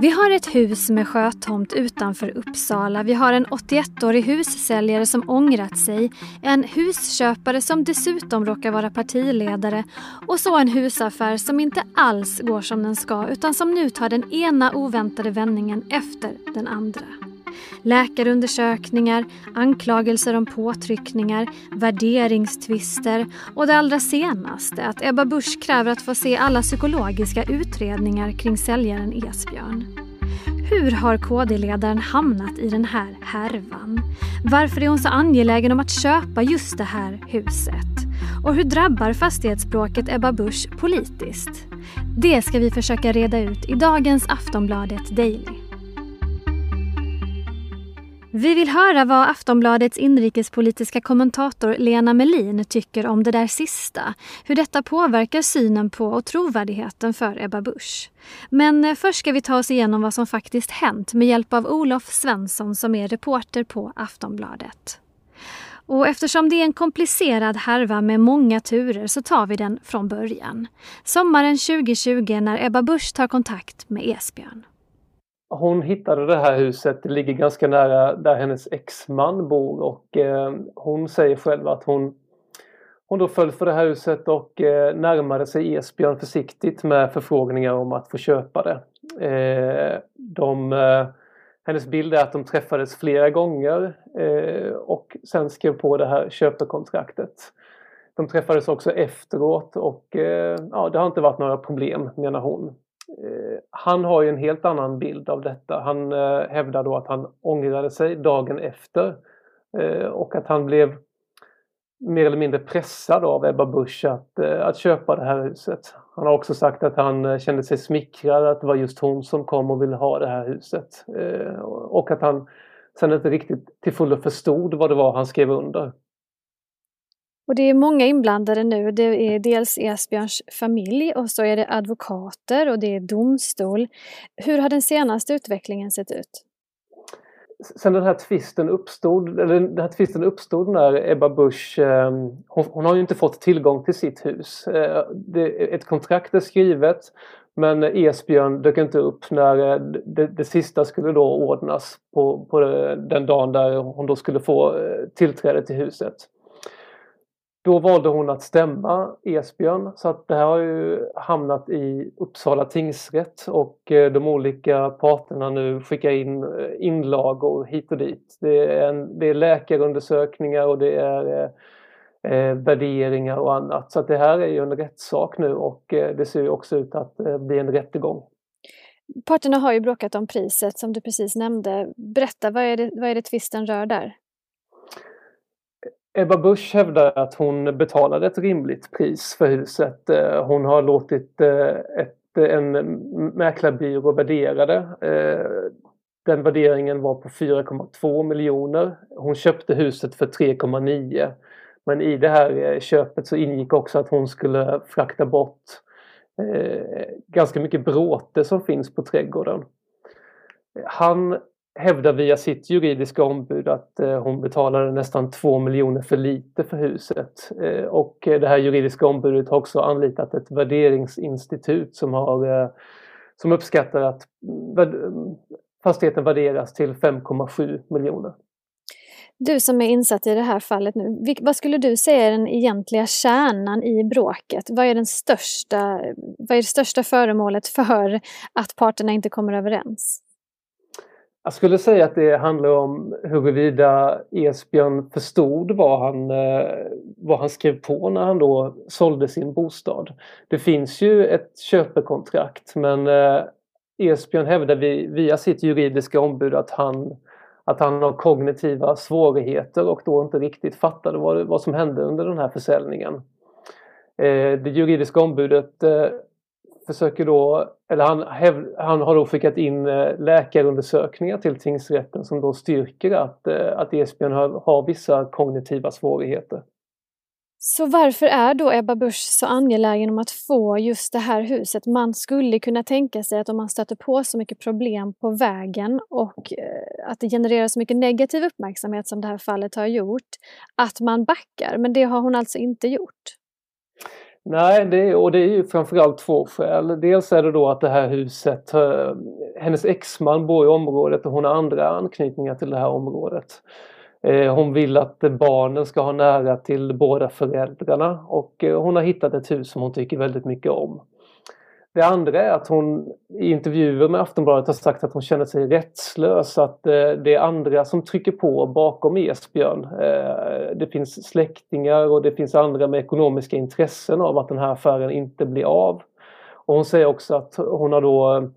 Vi har ett hus med sjötomt utanför Uppsala. Vi har en 81-årig hussäljare som ångrat sig. En husköpare som dessutom råkar vara partiledare. Och så en husaffär som inte alls går som den ska utan som nu tar den ena oväntade vändningen efter den andra. Läkarundersökningar, anklagelser om påtryckningar, värderingstvister och det allra senaste att Ebba Busch kräver att få se alla psykologiska utredningar kring säljaren Esbjörn. Hur har KD-ledaren hamnat i den här härvan? Varför är hon så angelägen om att köpa just det här huset? Och hur drabbar fastighetsbråket Ebba Busch politiskt? Det ska vi försöka reda ut i dagens Aftonbladet Daily. Vi vill höra vad Aftonbladets inrikespolitiska kommentator Lena Melin tycker om det där sista. Hur detta påverkar synen på och trovärdigheten för Ebba Busch. Men eh, först ska vi ta oss igenom vad som faktiskt hänt med hjälp av Olof Svensson som är reporter på Aftonbladet. Och eftersom det är en komplicerad härva med många turer så tar vi den från början. Sommaren 2020 när Ebba Busch tar kontakt med Esbjörn hon hittade det här huset, det ligger ganska nära där hennes exman bor och eh, hon säger själv att hon, hon då föll för det här huset och eh, närmade sig Esbjörn försiktigt med förfrågningar om att få köpa det. Eh, de, eh, hennes bild är att de träffades flera gånger eh, och sen skrev på det här köpekontraktet. De träffades också efteråt och eh, ja, det har inte varit några problem menar hon. Eh, han har ju en helt annan bild av detta. Han eh, hävdar då att han ångrade sig dagen efter eh, och att han blev mer eller mindre pressad av Ebba Busch att, eh, att köpa det här huset. Han har också sagt att han eh, kände sig smickrad att det var just hon som kom och ville ha det här huset. Och att han sen inte riktigt till fullo förstod vad det var han skrev under. Och det är många inblandade nu. Det är dels Esbjörns familj och så är det advokater och det är domstol. Hur har den senaste utvecklingen sett ut? Sen den här tvisten uppstod, eller den här tvisten uppstod när Ebba Busch, ehm, hon, hon, har ju inte fått tillgång till sitt hus. Eh, det, ett kontrakt är skrivet men Esbjörn dök inte upp när eh, det, det sista skulle då ordnas på, på den dagen där hon då skulle få eh, tillträde till huset. Då valde hon att stämma Esbjörn så att det här har ju hamnat i Uppsala tingsrätt och eh, de olika parterna nu skickar in eh, inlagor hit och dit. Det är, en, det är läkarundersökningar och det är eh, eh, värderingar och annat. Så att det här är ju en rättssak nu och det ser ju också ut att bli en rättegång. Parterna har ju bråkat om priset som du precis nämnde. Berätta, vad är det, vad är det tvisten rör där? Ebba Busch hävdar att hon betalade ett rimligt pris för huset. Eh, hon har låtit eh, ett, eh, en mäklarbyrå värdera det. Den värderingen var på 4,2 miljoner. Hon köpte huset för 3,9. Men i det här köpet så ingick också att hon skulle frakta bort ganska mycket bråte som finns på trädgården. Han hävdar via sitt juridiska ombud att eh, hon betalade nästan 2 miljoner för lite för huset. Eh, och eh, det här juridiska ombudet har också anlitat ett värderingsinstitut som, har, som uppskattar att fastigheten värderas till 5,7 miljoner. Du som är insatt i det här fallet nu, vad skulle du säga är den egentliga kärnan i bråket? Vad är, den största, vad är det största föremålet för att parterna inte kommer överens? Jag skulle säga att det handlar om huruvida Esbjörn förstod vad han, eh, vad han skrev på när han då sålde sin bostad. Det finns ju ett köpekontrakt men eh, Esbjörn hävdar via sitt juridiska ombud att han, att han har kognitiva svårigheter och då inte riktigt fattade vad, vad som hände under den här försäljningen. Eh, det juridiska ombudet försöker då, eller han, han har då skickat in eh, läkarundersökningar till tingsrätten som då styrker att, eh, att Esbjörn har, har vissa kognitiva svårigheter. Så varför är då Ebba Busch så angelägen om att få just det här huset? Man skulle kunna tänka sig att om man stöter på så mycket problem på vägen och eh, att det genererar så mycket negativ uppmärksamhet som det här fallet har gjort, att man backar. Men det har hon alltså inte gjort. Nej, det är, och det är ju framförallt två skäl. Dels är det då att det här huset, eh, hennes exman bor i området och hon har andra anknytningar till det här området. Eh, hon vill att barnen ska ha nära till båda föräldrarna och eh, hon har hittat ett hus som hon tycker väldigt mycket om. Det andra är att hon i intervjuer med Aftonbladet har sagt att hon känner sig rättslös, att eh, det är andra som trycker på bakom Esbjörn. Eh, det finns släktingar och det finns andra med ekonomiska intressen av att den här affären inte blir av. Och hon säger också att hon har då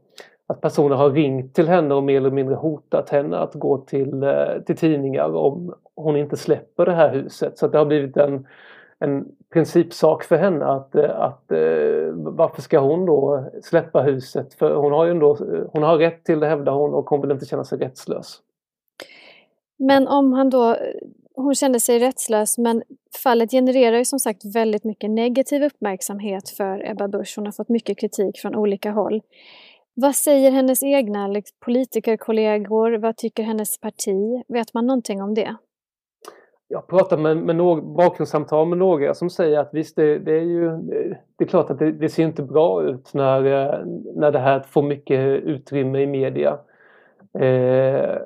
att personer har ringt till henne och mer eller mindre hotat henne att gå till, eh, till tidningar om hon inte släpper det här huset. Så det har blivit en, en principsak för henne att, eh, att eh, varför ska hon då släppa huset? För hon har ju ändå, eh, hon har rätt till det hävdar hon och hon vill inte känna sig rättslös. Men om han då, hon kände sig rättslös men fallet genererar ju som sagt väldigt mycket negativ uppmärksamhet för Ebba Busch. Hon har fått mycket kritik från olika håll. Vad säger hennes egna liksom, politikerkollegor? Vad tycker hennes parti? Vet man någonting om det? Jag pratar med, med några, bakgrundssamtal med några som säger att visst, det, det är ju det är klart att det, det, ser inte bra ut när, eh, när det här får mycket utrymme i media. Eh,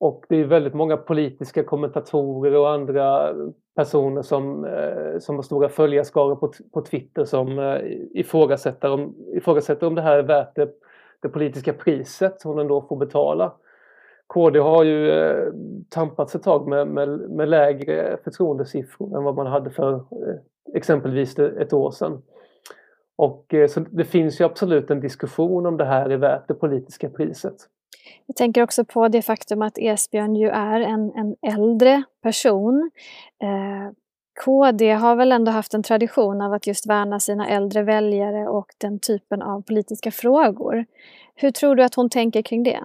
och det är väldigt många politiska kommentatorer och andra personer som, eh, som har stora följarskaror på, på Twitter som eh, ifrågasätter, om, ifrågasätter om det här är värt det det politiska priset som den då får betala. KD har ju eh, tampats ett tag med, med, med lägre förtroendesiffror än vad man hade för eh, exempelvis ett år sedan. Och eh, så det finns ju absolut en diskussion om det här är värt det politiska priset. Jag tänker också på det faktum att Esbjörn ju är en, en äldre person. Eh, KD har väl ändå haft en tradition av att just värna sina äldre väljare och den typen av politiska frågor. Hur tror du att hon tänker kring det?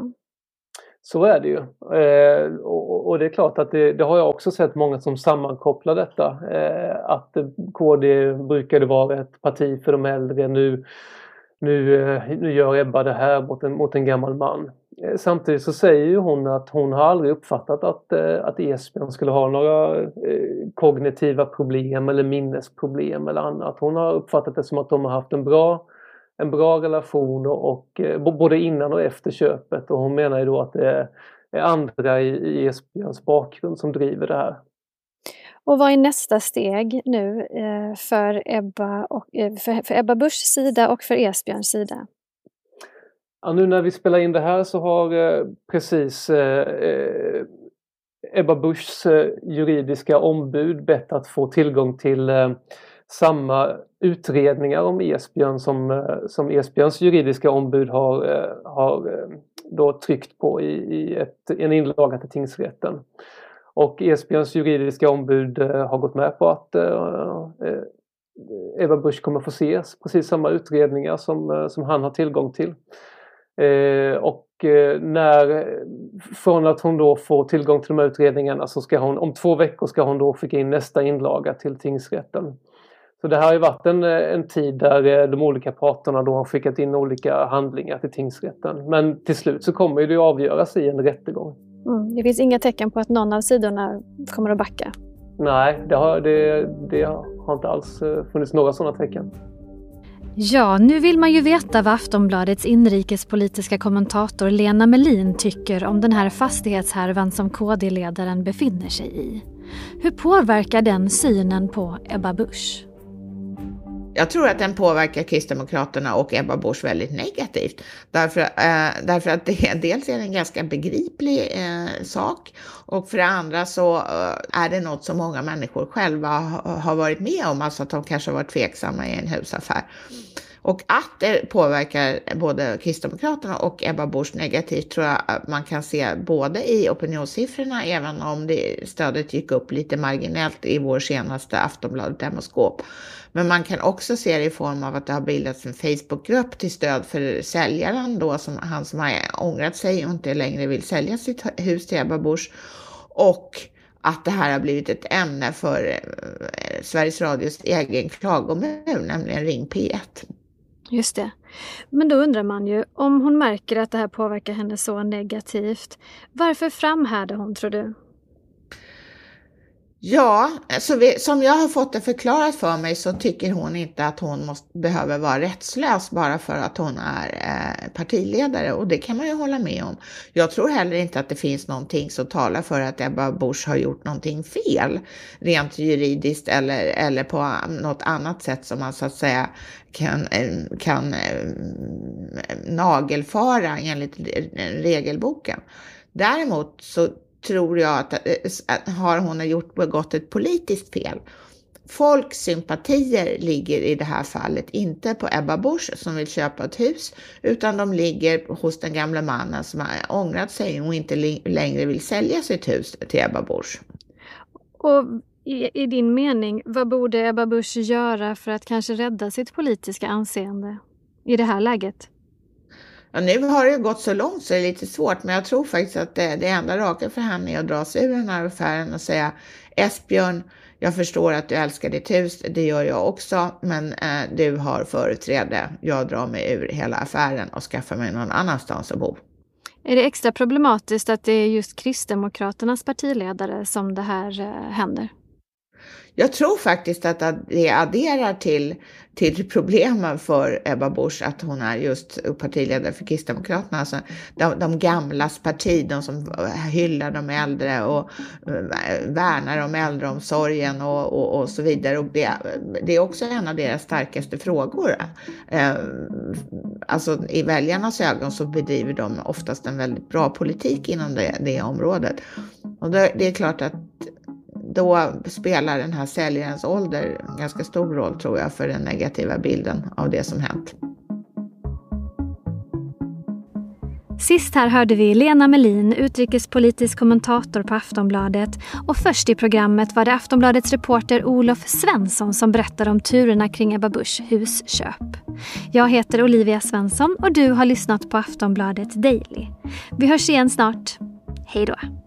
Så är det ju. Eh, och, och, det är klart att det, det, har jag också sett många som sammankopplar detta. Eh, att KD brukade vara ett parti för de äldre. Nu, nu, eh, nu gör Ebba det här mot en, mot en gammal man. Eh, samtidigt så säger ju hon att hon har aldrig uppfattat att, eh, att Esbjörn skulle ha några eh, kognitiva problem eller minnesproblem eller annat. Hon har uppfattat det som att de har haft en bra, en bra relation och, både innan och efter köpet och hon menar ju då att det är andra i, i Esbjörns bakgrund som driver det här. Och vad är nästa steg nu för Ebba, och, för, för Ebba Buschs sida och för Esbjörns sida? Ja, nu när vi spelar in det här så har eh, precis eh, eh Ebba Buschs eh, juridiska ombud bett att få tillgång till eh, samma utredningar om Esbjörn som, eh, som Esbjörns juridiska ombud har, eh, har eh, då tryckt på i, i ett, en inlaga till tingsrätten. Och Esbjörns juridiska ombud har gått med på att Ebba Busch kommer få se precis samma utredningar som, som han har tillgång till. Eh, och eh, när, från att hon då får tillgång till de här utredningarna så ska hon, om två veckor ska hon då skicka in nästa inlaga till tingsrätten. Så det här har ju varit en, en tid där de olika parterna då har skickat in olika handlingar till tingsrätten. Men till slut så kommer det avgöras i en rättegång. Mm, det finns inga tecken på att någon av sidorna kommer att backa? Nej, det har, det, det har inte alls eh, funnits några sådana tecken. Ja, nu vill man ju veta vad Aftonbladets inrikespolitiska kommentator Lena Melin tycker om den här fastighetshärvan som KD-ledaren befinner sig i. Hur påverkar den synen på Ebba Busch? Jag tror att den påverkar Kristdemokraterna och Ebba Busch väldigt negativt. Därför, eh, därför att det dels är det en ganska begriplig eh, sak och för det andra så eh, är det något som många människor själva har varit med om, alltså att de kanske har varit tveksamma i en husaffär. Och att det påverkar både Kristdemokraterna och Ebba Busch negativt tror jag man kan se både i opinionssiffrorna, även om det, stödet gick upp lite marginellt i vår senaste Aftonbladet Demoskop. Men man kan också se det i form av att det har bildats en Facebookgrupp till stöd för säljaren då, som, han som har ångrat sig och inte längre vill sälja sitt hus till Ebba Busch. Och att det här har blivit ett ämne för eh, Sveriges Radios egen klagomur, nämligen Ring P1. Just det. Men då undrar man ju, om hon märker att det här påverkar henne så negativt, varför framhärdar hon tror du? Ja, så vi, som jag har fått det förklarat för mig så tycker hon inte att hon måste, behöver vara rättslös bara för att hon är eh, partiledare och det kan man ju hålla med om. Jag tror heller inte att det finns någonting som talar för att Ebba Busch har gjort någonting fel rent juridiskt eller, eller på något annat sätt som man så att säga kan, eh, kan eh, nagelfara enligt regelboken. Däremot så tror jag att, eh, att har hon gjort begått ett politiskt fel. Folks sympatier ligger i det här fallet inte på Ebba Busch som vill köpa ett hus, utan de ligger hos den gamla mannen som har ångrat sig och inte längre vill sälja sitt hus till Ebba Busch. Och i, i din mening, vad borde Ebba Busch göra för att kanske rädda sitt politiska anseende i det här läget? Ja, nu har det gått så långt så det är lite svårt, men jag tror faktiskt att det, det enda raka för henne är att dra sig ur den här affären och säga Esbjörn, jag förstår att du älskar ditt hus, det gör jag också, men eh, du har företräde. Jag drar mig ur hela affären och skaffar mig någon annanstans att bo. Är det extra problematiskt att det är just Kristdemokraternas partiledare som det här eh, händer? Jag tror faktiskt att det adderar till, till problemen för Ebba Busch att hon är just partiledare för Kristdemokraterna. Alltså de, de gamlas parti, de som hyllar de äldre och eh, värnar om äldreomsorgen och, och, och så vidare. Och det, det, är också en av deras starkaste frågor. Eh, alltså i väljarnas ögon så bedriver de oftast en väldigt bra politik inom det, det området. Och det, det är klart att då spelar den här säljarens ålder en ganska stor roll tror jag för den negativa bilden av det som hänt. Sist här hörde vi Lena Melin, utrikespolitisk kommentator på Aftonbladet och först i programmet var det Aftonbladets reporter Olof Svensson som berättade om turerna kring Ebba Buschs husköp. Jag heter Olivia Svensson och du har lyssnat på Aftonbladet Daily. Vi hörs igen snart. Hej då!